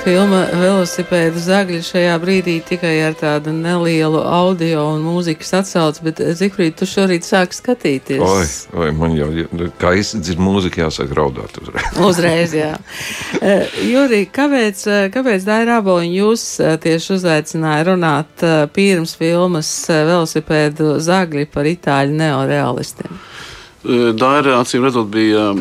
Filma Velosipēdu zagļi šajā brīdī tikai ar tādu nelielu audio un mūzikas atsauci, bet Zifrīd, tu šorīt sāki skatīties. Oi, oi, man jau, kā izdzird mūziku, jāsāk raudāt uzreiz. uzreiz, jā. Jurī, kāpēc, kāpēc Daira Aboliņa jūs tieši uzaicināja runāt pirms filmas Velosipēdu zagļi par itāļu neorealistiem? Daira, acīm redzot, bija,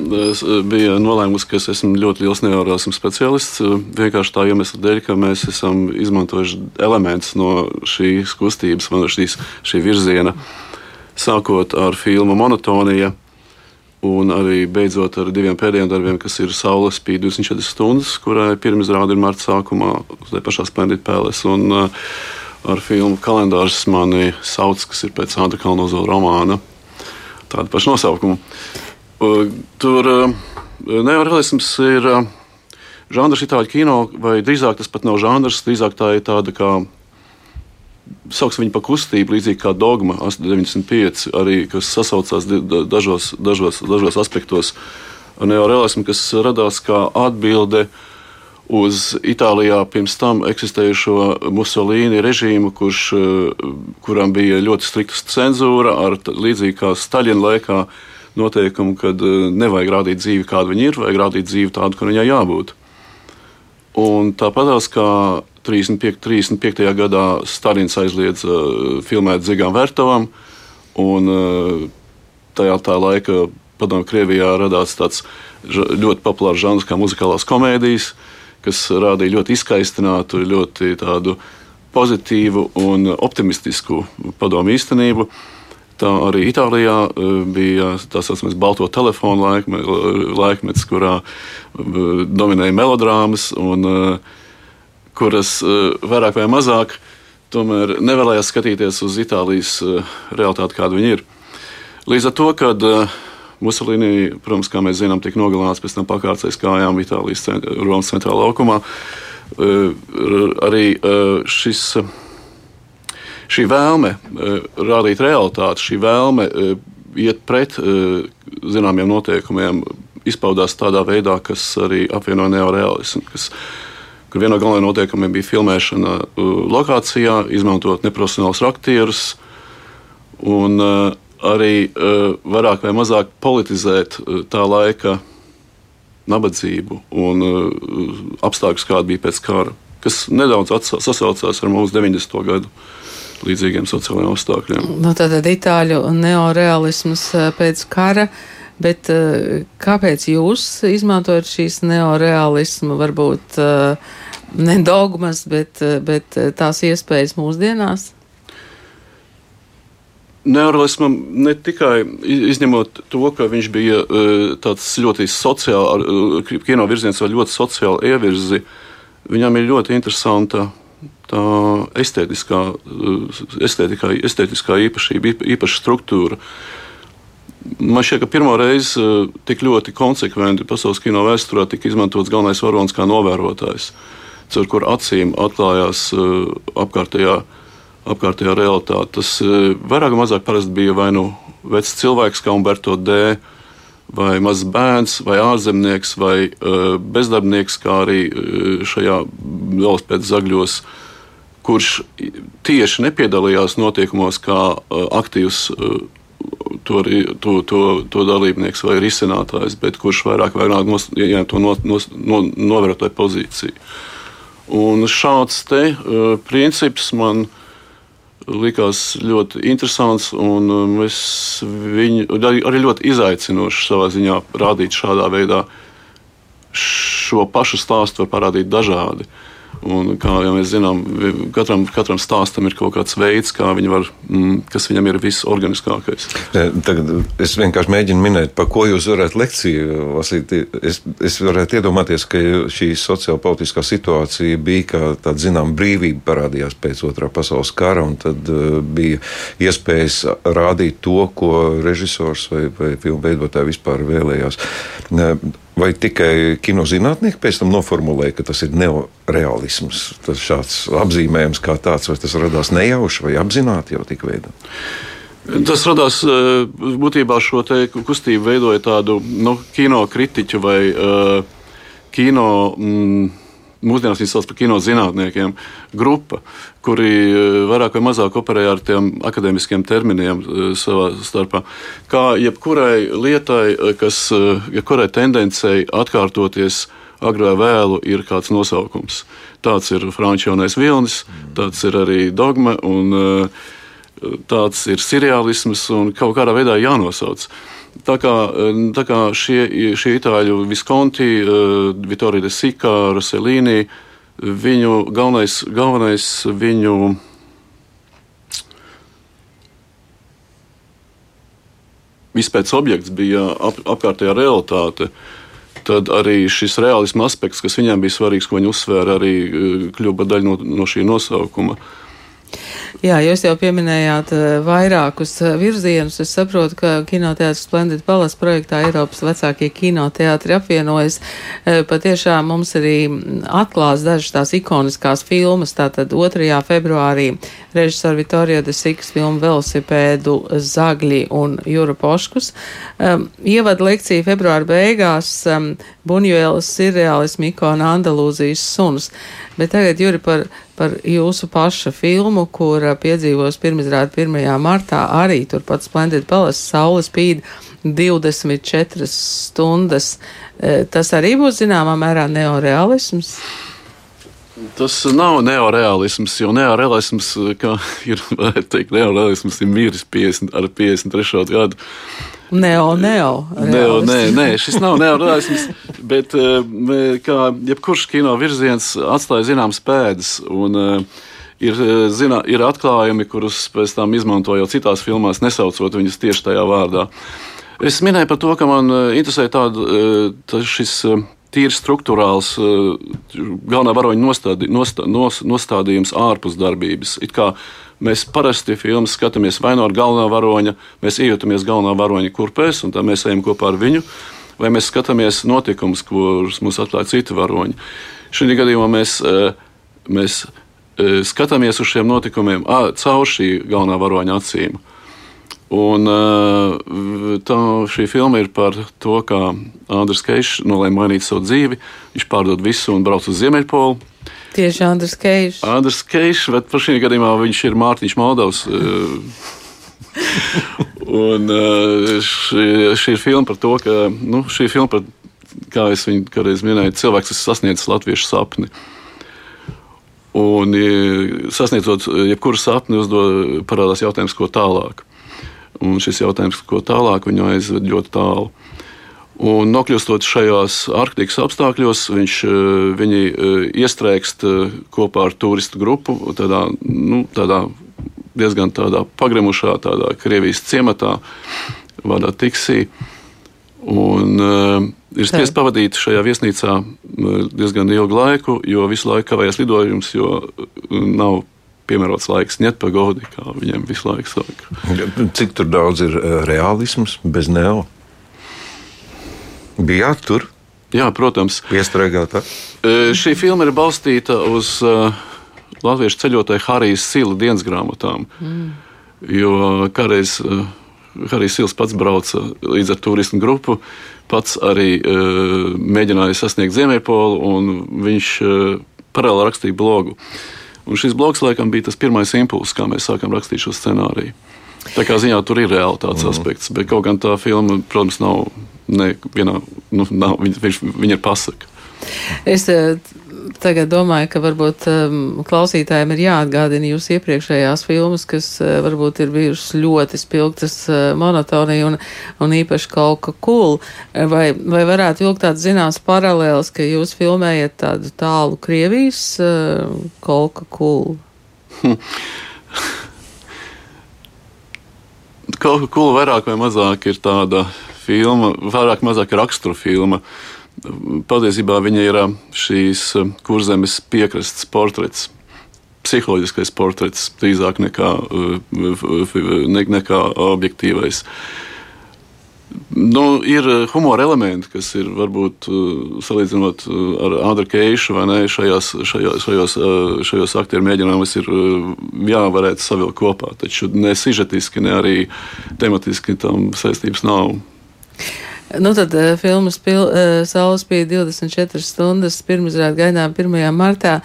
bija nolēmusi, ka es esmu ļoti liels neurosmu speciālists. Vienkārši tā iemesla dēļ, ka mēs esam izmantojuši elementus no šīs kustības, no šīs, šī virziena, sākot ar filmu Monotonija. Un arī beidzot ar diviem pēdējiem darbiem, kas ir Saules spīd 24 stundas, kurai pirmizrāde ir marta sākumā te pašā Splendid Palace. Un uh, ar filmu kalendārs mani sauc, kas ir pēc Andra Kalnozola romāna tādu pašu nosaukumu. Tur neorealisms ir žanrs itāļu kino, vai drīzāk tas pat nav žanrs, drīzāk tā ir tāda kā. Sauks viņu par kustību, līdzīgi kā dogma 895, arī, kas sasaucās dažos, dažos, dažos aspektos ar neorealismu, kas radās kā atbilde uh, uz Itālijā pirms tam eksistējušo Musolīni režīmu, kurš, eh, kuram bija ļoti strikta cenzūra, ar līdzīgi kā Staļina laikā noteikumu, ka eh, nevajag rādīt dzīvi, kāda viņa ir, vajag rādīt dzīvi tādu, kā viņai jābūt. Un tāpatās kā 35. 35. gadā Stalins aizliedza uh, filmēt Zigām Vērtavam, un tajā tā laika padomu Krievijā radās tāds ļoti populārs žanrs kā muzikālās komēdijas. Uh, kas rādīja ļoti izskaistinātu, ļoti tādu pozitīvu un optimistisku padomu īstenību. Tā arī Itālijā e, bija tā saucamais balto telefonu laikme, laikmets, kurā e, dominēja melodrāmas, un e, kuras vairāk vai mazāk tomēr nevēlējās skatīties uz Itālijas realitāti, kāda viņa ir. Līdz ar to, kad Musolīni, protams, kā mēs zinām, tika nogalināts pēc tam pakārtais kājām Itālijas cent Romas centrālā laukumā. Eh, arī eh, šis, šī vēlme eh, rādīt realitāti, šī vēlme iet pret zināmiem noteikumiem, izpaudās tādā veidā, kas arī apvieno neorealismu. Kas, kur viena no galvenajiem noteikumiem bija filmēšana lokācijā, izmantot neprofesionālus aktierus. Un, uh, arī uh, vairāk vai mazāk politizēt uh, tā laika nabadzību un uh, apstākļus, kādi bija pēc kara, kas nedaudz sasaucās ar mūsu 90. gadu līdzīgiem sociālajiem apstākļiem. Nu, Tātad itāļu neorealisms pēc kara. Bet kāpēc jūs izmantojat šīs neorealismu, varbūt ne dogmas, bet, bet tās iespējas mūsdienās? Neorealismam ne tikai izņemot to, ka viņš bija e, tāds ļoti sociāls, e, kino virziens ar ļoti sociālu ievirzi, viņam ir ļoti interesanta tā estētiskā, e, estētiskā, estētiskā īpašība, īpaša struktūra. Man šķiet, ka pirmo reizi tik ļoti konsekventi pasaules kino vēsturē tika izmantots galvenais varonis kā novērotājs, caur kur acīm atklājās apkārtējā apkārtējā realitāte. Tas e, vairāk vai mazāk bija vai nu vecs cilvēks, kā Umberto D. Vai mazs bērns, vai ārzemnieks, vai uh, bezdarbnieks, kā arī uh, šajā velospēdas zagļos, kurš tieši nepiedalījās notiekumos kā uh, aktīvs uh, to, to, to, to dalībnieks vai risinātājs, bet kurš vairāk vai nos, ja, to no, no, no, novērotāju pozīciju. Un šāds te, uh, princips man uh, likās ļoti interesants. Es viņu arī ļoti izaicinoši savā ziņā rādīt šādā veidā. Šo pašu stāstu var parādīt dažādi. Un, kā jau mēs zinām, katram, katram stāstam ir kaut kāds veids, kā viņi var, mm, kas viņam ir visorganiskākais. Tagad es vienkārši mēģinu minēt, par ko jūs varētu lekciju lasīt. Es, es varētu iedomāties, ka šī sociālpolitiskā situācija bija kā tāda, zinām, brīvība parādījās pēc otrā pasaules kara, un tad uh, bija iespējas rādīt to, ko režisors vai, vai filmu veidotāji vispār vēlējās. Vai tikai kinozinātnieki pēc tam noformulēja, ka tas ir neoreālisms, tas šāds apzīmējums kā tāds, vai tas radās nejauši vai apzināti jau tik veidot? Tas radās eh, būtībā šo kustību veidoja tādu nu, kino kritiķu vai uh, kino. Mm, mūsdienās viņas sauc par kino zinātniekiem, grupa, kuri eh, vairāk vai mazāk operē ar tiem akadēmiskiem terminiem eh, savā starpā. Kā jebkurai lietai, eh, kas, jebkurai tendencei atkārtoties agrāk vai vēlu, ir kāds nosaukums. Tāds ir Frančija jaunais vilnis, tāds ir arī dogma. Un, Tāds ir seriālisms un kaut kādā veidā jānosauc. Tā kā, tā kā šie, šie itāļu Viskonti, uh, Vittorio de Sika, Roselīni, viņu galvenais, galvenais viņu izpētes objekts bija ap, apkārtējā realitāte. Tad arī šis realisma aspekts, kas viņiem bija svarīgs, ko viņi uzsvēra, arī uh, kļuva daļa no, no šī nosaukuma. Uh, Jā, jūs jau pieminējāt eh, vairākus eh, virzienus. Es saprotu, ka kinoteātris Splendid Palace projektā Eiropas vecākie kinoteātri apvienojas. Eh, patiešām mums arī atklās dažas tās ikoniskās filmas. Tātad 2. februārī režisora Vittorio de Sikas filmu Velosipēdu Zagļi un Jūra Poškus. Ievada lekcija februāra beigās Buņuēlas sirreālismu ikona Andalūzijas suns. Bet tagad, Juri, par par jūsu paša filmu, kur piedzīvos pirmizrādi 1. martā arī turpat Splendid Palace Saule spīd 24 stundas. E, tas arī būs zināmā mērā neorealisms. Tas nav neoreālisms, jo neoreālisms, kā ir, teikt, neoreālisms ir miris 50, ar 53. gadu. Neo, neo. neo nē, nē, šis nav neoreālisms, bet eh, kā jebkurš kino virziens atstāja zināmas pēdas. Un, eh, Ir, eh, zinā, ir atklājumi, kurus pēc tam izmantojot citās filmās, nesaucot viņus tieši tajā vārdā. Es minēju par to, ka man interesē tāda, tā šis tīri struktūrāls galvenā varoņa nostādi, nostā, nos, nostādījums ārpus darbības. It kā Mēs parasti filmas skatāmies vai no nu galvenā varoņa, mēs iejūtamies galvenā varoņa kurpēs, un tā mēs ejam kopā ar viņu, vai mēs skatāmies notikumus, kurus mums atklāja citi varoņi. Šajā gadījumā mēs, e, mēs e, skatāmies uz šiem notikumiem caur šī galvenā varoņa acīm. Un, e, tā, šī filma ir par to, kā Andris Keišs nolēma mainīt savu dzīvi. Viņš pārdod visu un brauc uz Ziemeļpolu. Tieši Andris Keišs. Andris Keišs, bet par šī gadījumā viņš ir Mārtiņš Moldovs. Eh, un eh, šī, šī ir filma par to, ka nu, šī filma par, kā es viņu kādreiz minēju, cilvēks, kas sasniedz latviešu sapni. Un, sasniedzot jebkuru sapni, uzdod, parādās jautājums, ko tālāk. Un šis jautājums, ko tālāk, viņu aizved ļoti tālu. Un nokļūstot šajos arktikas apstākļos, viņš, eh, viņi eh, iestrēgst eh, kopā ar turistu grupu tādā, nu, tādā diezgan tādā pagremušā, tādā Krievijas ciematā, vārdā Tiksī. Un, uh, ir spiests pavadīt šajā viesnīcā diezgan ilgu laiku, jo visu laiku kavējas lidojums, jo nav piemērots laiks ņemt pa godi, kā viņiem visu laiku saka. Cik daudz ir realisms bez neo? Bijāt tur? Jā, protams. Iestrēgāta. E, šī filma ir balstīta uz uh, latviešu ceļotāju Harijas Sila dienas grāmatām. Mm. Jo kādreiz uh, Harijs Sils pats brauca līdz ar turismu grupu, pats arī uh, mēģināja sasniegt Ziemeļpolu, un viņš uh, paralēli rakstīja blogu. Un šis blogs laikam bija tas pirmais impulss, kā mēs sākām rakstīt šo scenāriju. Tā kā ziņā tur ir realitātes mm. aspekts, bet kaut gan tā filma, protams, nav nevienā, nu, nav, viņš, viņš, viņa ir pasaka. Es eh, tagad domāju, ka varbūt um, klausītājiem ir jāatgādina jūs iepriekšējās filmas, kas uh, varbūt ir bijušas ļoti spilgtas uh, monotonija un, un īpaši kaut ka cool. Vai, vai varētu vilkt tāds zināms paralēls, ka jūs filmējat tādu tālu Krievijas uh, kaut ka cool? Kaut kā cool vairāk vai mazāk ir tāda filma, vairāk mazāk rakstura filma. Uh, Patiesībā viņa ir šīs kurzemes piekrastes portrets. Psiholoģiskais portrets drīzāk nekā, ne, nekā objektīvais. Nu, ir humora elementi, kas ir varbūt salīdzinot ar Andru Keišu vai ne, šajās, šajos, šajos, šajos aktieru mēģinājumos, ir jā, varētu savilkt kopā. Taču ne sižetiski, ne arī tematiski tam saistības nav. Nu, tad uh, filmas pil, uh, Saules bija 24 stundas pirmizrādi gaidām 1. martā.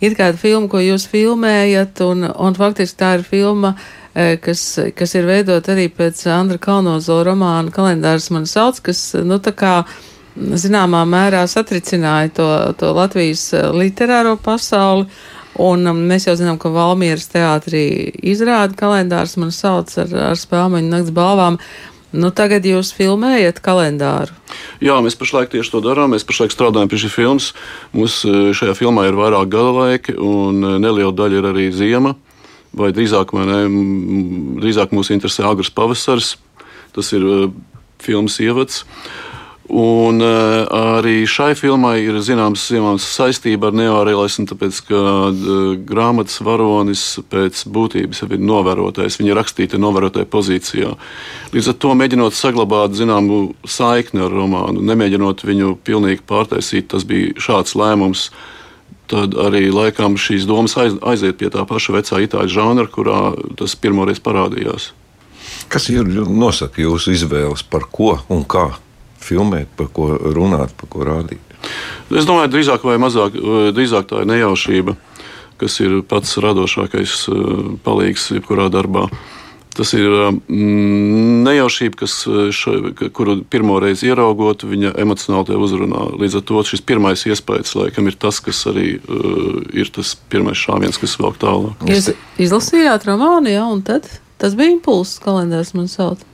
Ir kāda filma, ko jūs filmējat, un, un faktiski tā ir filma, uh, kas, kas ir veidot arī pēc Andra Kalnozo romāna kalendārs man sauc, kas, nu, tā kā zināmā mērā satricināja to, to Latvijas literāro pasauli. Un um, mēs jau zinām, ka Valmieras teātrī izrāda kalendārs man sauc ar, ar spēlmeņu nakts balvām. Nu, tagad jūs filmējat kalendāru. Jā, mēs pašlaik tieši to darām. Mēs pašlaik strādājam pie šīs filmas. Mums šajā filmā ir vairāk gada laiki, un neliela daļa ir arī ziema. Vai drīzāk, vai ne, drīzāk mūs interesē agrs pavasaris. Tas ir e, filmas ievads. Un uh, arī šai filmai ir zināms, zināms saistība ar neorealismu, tāpēc ka uh, grāmatas varonis pēc būtības ir novērotājs. Viņa rakstīta novērotāja pozīcijā. Līdz ar to mēģinot saglabāt zināmu saikni ar romānu, nemēģinot viņu pilnīgi pārtaisīt, tas bija šāds lēmums. Tad arī laikam šīs domas aiz, aiziet pie tā paša vecā itāļu žanra, kurā tas pirmoreiz parādījās. Kas ir nosaka jūsu izvēles par ko un kā? filmēt, par ko runāt, par ko rādīt? Es domāju, drīzāk vai mazāk, drīzāk tā ir nejaušība, kas ir pats radošākais eh, palīgs jebkurā darbā. Tas ir mm, nejaušība, kas, ša, kuru pirmo reizi ieraugot, viņa emocionāli te uzrunā. Līdz ar to šis pirmais iespējas, laikam, ir tas, kas arī uh, ir tas pirmais šāviens, kas vēl tālāk. Jūs izlasījāt romānu, jā, un tad tas bija impulss kalendārs man sauc.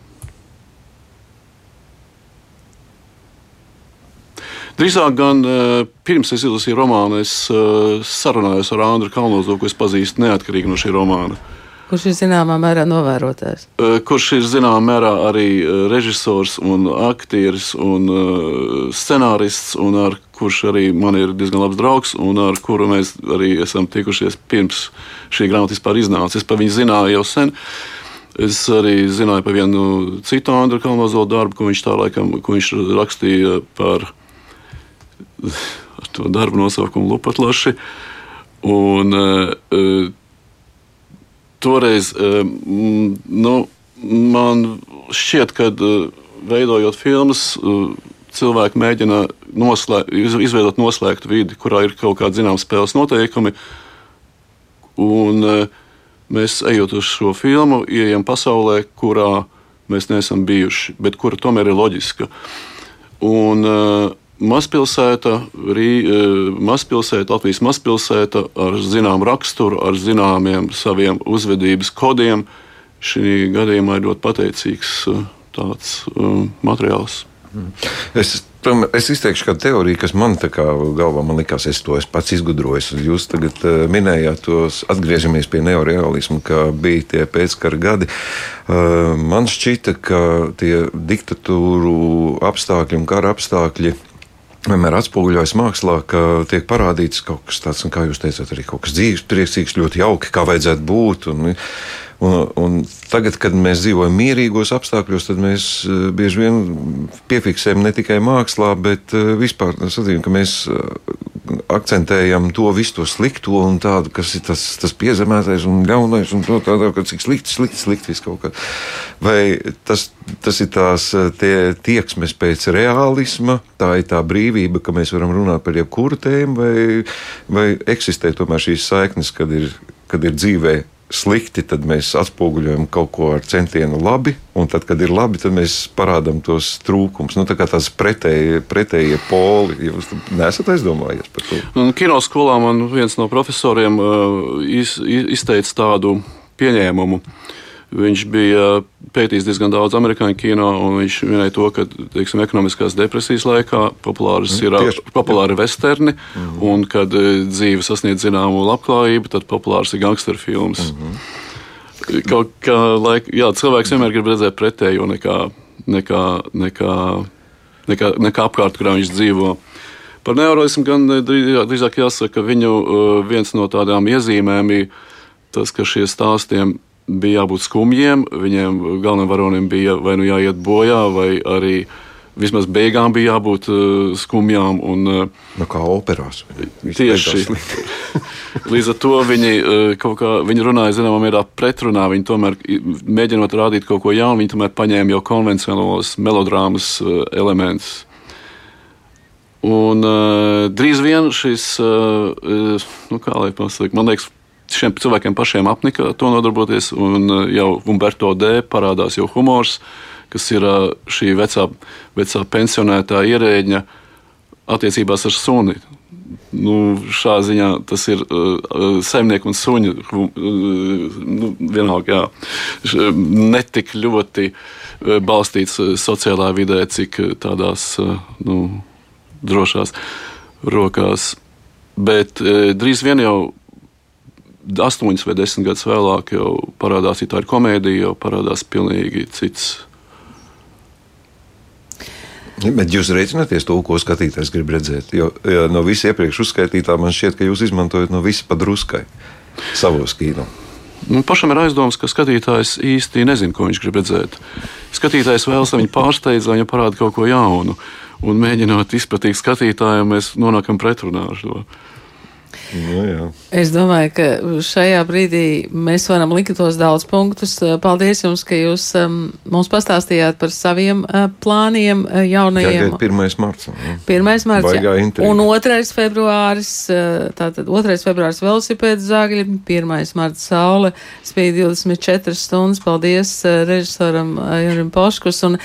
Drīzāk gan eh, pirms es izlasīju romānu, es eh, sarunājos ar Andru Kalnozu, ko es pazīstu neatkarīgi no šī romāna. Kurš ir zināmā mērā novērotājs? Kurš ir zināmā mērā arī režisors, un aktieris un scenārists, un ar kurš arī man ir diezgan labs draugs, un ar kuru mēs arī esam tikušies pirms šī grāmata vispār iznāca. Es par viņu zināju jau sen. Es arī zināju par vienu citu Andru Kalnozo darbu, ko viņš tā laikam ko viņš rakstīja par to darbu nosaukumu Lupatlaši. Un, uh, toreiz uh, nu, man šķiet, ka uh, veidojot filmas, uh, cilvēki mēģina noslē, izveidot noslēgtu vidi, kurā ir kaut kādi zināmi spēles noteikumi. Un, mēs ejot uz šo filmu, ieejam pasaulē, kurā mēs neesam bijuši, bet kura tomēr ir loģiska. Un, uh, mazpilsēta, Rī, e, mazpilsēta, Latvijas mazpilsēta ar zināmu raksturu, ar zināmiem saviem uzvedības kodiem. Šī gadījumā ir ļoti pateicīgs e, tāds uh, materiāls. Es, es izteikšu kādu teoriju, kas man tā kā galvā man likās, es to es pats izgudroju. Jūs tagad minējāt tos, atgriežamies pie neoreālismu, ka bija tie pēckara gadi. Man šķita, ka tie diktatūru apstākļi un kara apstākļi vienmēr atspoguļojas mākslā, ka tiek parādīts kaut kas tāds, kā jūs teicāt, arī kaut kas dzīves, priecīgs, ļoti jauki, kā vajadzētu būt. Un, Un, un tagad, kad mēs dzīvojam mierīgos apstākļos, tad mēs uh, bieži vien piefiksējam ne tikai mākslā, bet uh, vispār sadzīvojam, ka mēs uh, akcentējam to visu to slikto un tādu, kas ir tas, tas piezemētais un ļaunais un to tādu, ka cik slikti, slikti, slikti viss kaut kā. Vai tas, tas ir tās tie tieksmes pēc realisma, tā ir tā brīvība, ka mēs varam runāt par jebkuru tēmu, vai, vai eksistē tomēr šīs saiknes, kad ir, kad ir dzīvē slikti, tad mēs atspoguļojam kaut ko ar centienu labi, un tad, kad ir labi, tad mēs parādām tos trūkumus. Nu, tā kā tās pretēji, pretējie poli, jūs nesat aizdomājies par to? Kino skolā man viens no profesoriem uh, iz, izteica tādu pieņēmumu. Viņš bija pētījis diezgan daudz amerikāņu kino, un viņš minēja to, ka teiksim, ekonomiskās depresijas laikā populārs mm, ir populāri vesterni, mm. un kad dzīve sasniedz zināmu labklājību, tad populārs ir gangsteru filmas. Mm -hmm. Kaut kā laik, jā, cilvēks vienmēr grib redzēt pretējo nekā, nekā, nekā, nekā, nekā apkārt, kurā viņš dzīvo. Par neuroismu gan drīzāk jāsaka, ka viņu viens no tādām iezīmēm ir tas, ka šie stāstiem bija jābūt skumjiem. Viņiem galvenajiem varonim bija vai nu jāiet bojā, vai arī vismaz beigām bija jābūt uh, skumjām. Un, uh, nu, kā operās. Tieši līdz ar to viņi, uh, kā, viņi runāja zināmā mērā pretrunā. Viņi tomēr mēģinot rādīt kaut ko jaunu, viņi tomēr paņēma jau konvencionālos melodrāmas uh, elementus. Un uh, drīz vien šis, uh, nu, kā lai pasakā, man liekas, šiem cilvēkiem pašiem apnika to nodarboties. Un uh, jau Umberto D. parādās jau humors, kas ir uh, šī vecā, vecā pensionētā ierēģiņa attiecībās ar suni. Nu, šā ziņā tas ir uh, uh saimnieku un suņu uh, nu, vienalga, jā, netik ļoti uh, balstīts sociālā vidē, cik tādās uh, nu, drošās rokās. Bet uh, drīz vien jau astoņus vai desmit gadus vēlāk jau parādās, ja tā ir komēdija, jau parādās pilnīgi cits. Bet jūs reiķināties to, ko skatītājs grib redzēt. Jo, jo no visiem iepriekš uzskaitītā man šķiet, ka jūs izmantojat no visa padruskai savos kino. Nu, pašam ir aizdoms, ka skatītājs īsti nezina, ko viņš grib redzēt. Skatītājs vēlas, lai viņu pārsteidz, lai viņam parāda kaut ko jaunu. Un mēģinot izpratīt skatītājiem, mēs nonākam pretrunā ar to. Nu, jā. es domāju, ka šajā brīdī mēs varam likt tos daudz punktus. Paldies jums, ka jūs um, mums pastāstījāt par saviem uh, plāniem uh, jaunajiem. Tagad 1. marts. 1. marts. Un 2. februāris, uh, tātad 2. februāris velosipēdu zāgļi, 1. marts saule, spīd 24 stundas. Paldies uh, režisoram uh, Jurim Poškus. Un